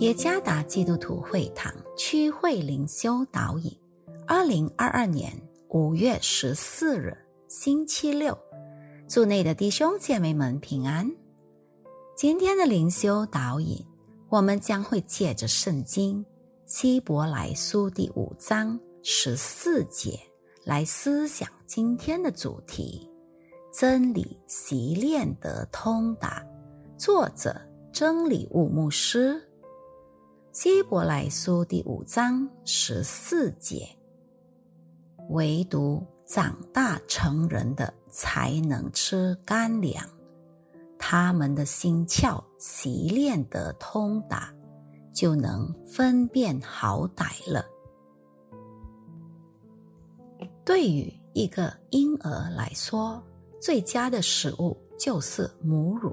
耶加达基督徒会堂区会灵修导引，二零二二年五月十四日星期六，祝内的弟兄姐妹们平安。今天的灵修导引，我们将会借着圣经希伯来书第五章十四节来思想今天的主题：真理习练得通达。作者真理物牧师。希伯来书第五章十四节，唯独长大成人的才能吃干粮，他们的心窍习练得通达，就能分辨好歹了。对于一个婴儿来说，最佳的食物就是母乳，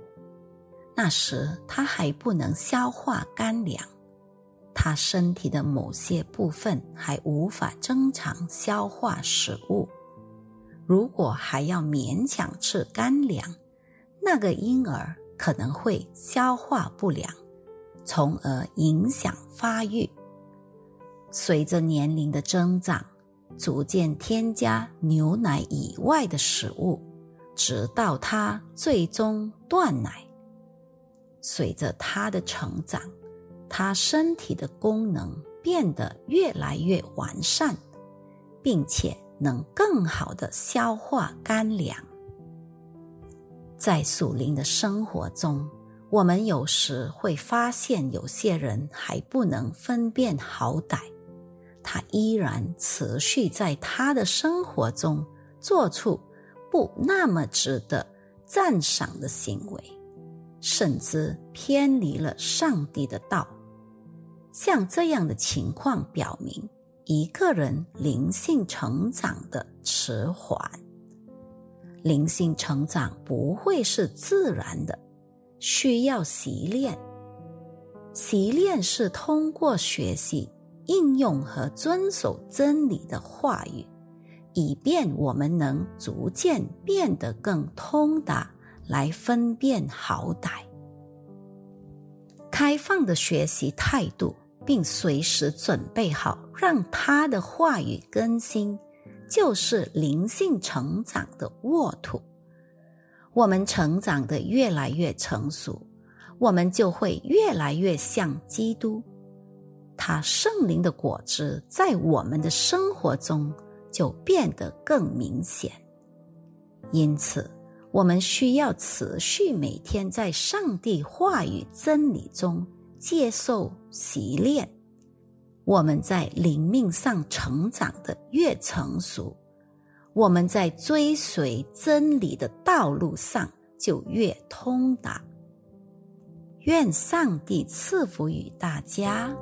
那时他还不能消化干粮。他身体的某些部分还无法正常消化食物，如果还要勉强吃干粮，那个婴儿可能会消化不良，从而影响发育。随着年龄的增长，逐渐添加牛奶以外的食物，直到他最终断奶。随着他的成长。他身体的功能变得越来越完善，并且能更好的消化干粮。在属灵的生活中，我们有时会发现有些人还不能分辨好歹，他依然持续在他的生活中做出不那么值得赞赏的行为，甚至偏离了上帝的道。像这样的情况表明，一个人灵性成长的迟缓。灵性成长不会是自然的，需要习练。习练是通过学习、应用和遵守真理的话语，以便我们能逐渐变得更通达，来分辨好歹。开放的学习态度。并随时准备好让他的话语更新，就是灵性成长的沃土。我们成长的越来越成熟，我们就会越来越像基督。他圣灵的果子在我们的生活中就变得更明显。因此，我们需要持续每天在上帝话语真理中。接受习练，我们在灵命上成长的越成熟，我们在追随真理的道路上就越通达。愿上帝赐福于大家。